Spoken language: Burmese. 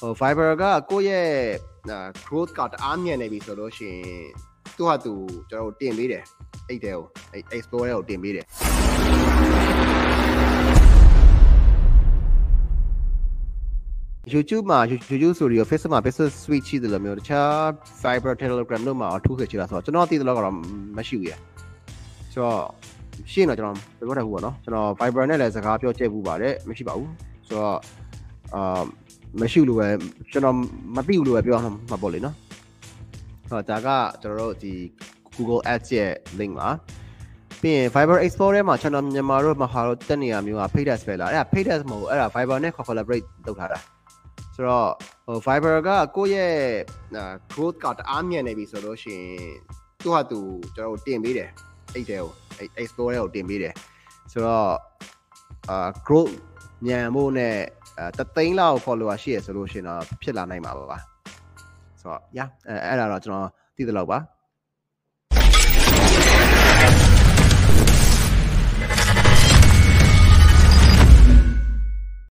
ဟို Fiverr ကကိုယ့်ရဲ့ growth ကတအားမြင့်နေပြီဆိုလို့ရှိရင်သူ့ဟာသူကျွန်တော်တို့တင်ပေးတယ်အဲ့တဲ့ကိုအဲ့ explore ကိုတင်ပေးတယ် YouTube မှာ YouTube Studio Facebook မှာ Business Suite ရှိတယ်လို့မျိုးတခြား Fiverr Telegram တို့မှာအထူးဆိုချင်တာဆိုတော့ကျွန်တော်သိတယ်လို့ကတော့မရှိဘူးရဆိုတော့ရှင်းတော့ကျွန်တော်ပြောတတ်ဘူးပေါ့နော်ကျွန်တော် Fiverr နဲ့လည်းစကားပြောကြည့်ဘူးပါတယ်မရှိပါဘူးဆိုတော့အာ မရှိလို့ပဲကျွန်တော်မသိဘူးလို့ပဲပြောမှာပေါ့လေနော်ဟောဒါကကျွန်တော်တို့ဒီ Google Ads ရဲ့ link ပါပြီးရင် Fiverr Export ထဲမှာ channel မြန်မာတို့မဟာတို့တက်နေရမျိုးက paid ads ပဲလားအဲ့ဒါ paid ads မဟုတ်ဘူးအဲ့ဒါ Fiverr နဲ့ collaborate လုပ်ထားတာဆိုတော့ဟို Fiverr ကကိုယ့်ရဲ့ growth ကတအားမြင့်နေပြီဆိုလို့ရှိရင်သူ့ဟာသူကျွန်တော်တို့တင်ပေးတယ်အဲ့တဲ့ကိုအဲ့ Export ကိုတင်ပေးတယ်ဆိုတော့အာ growth ညံဖို့နဲ့ တသိန်းလောက် follower ရှိရဆိုလို့ရှိရင်တော့ဖြစ်လာနိုင်မှာပါပါဆိုတော့ yeah အဲ့အဲ့ဒါတော့ကျွန်တော်သိသလောက်ပါ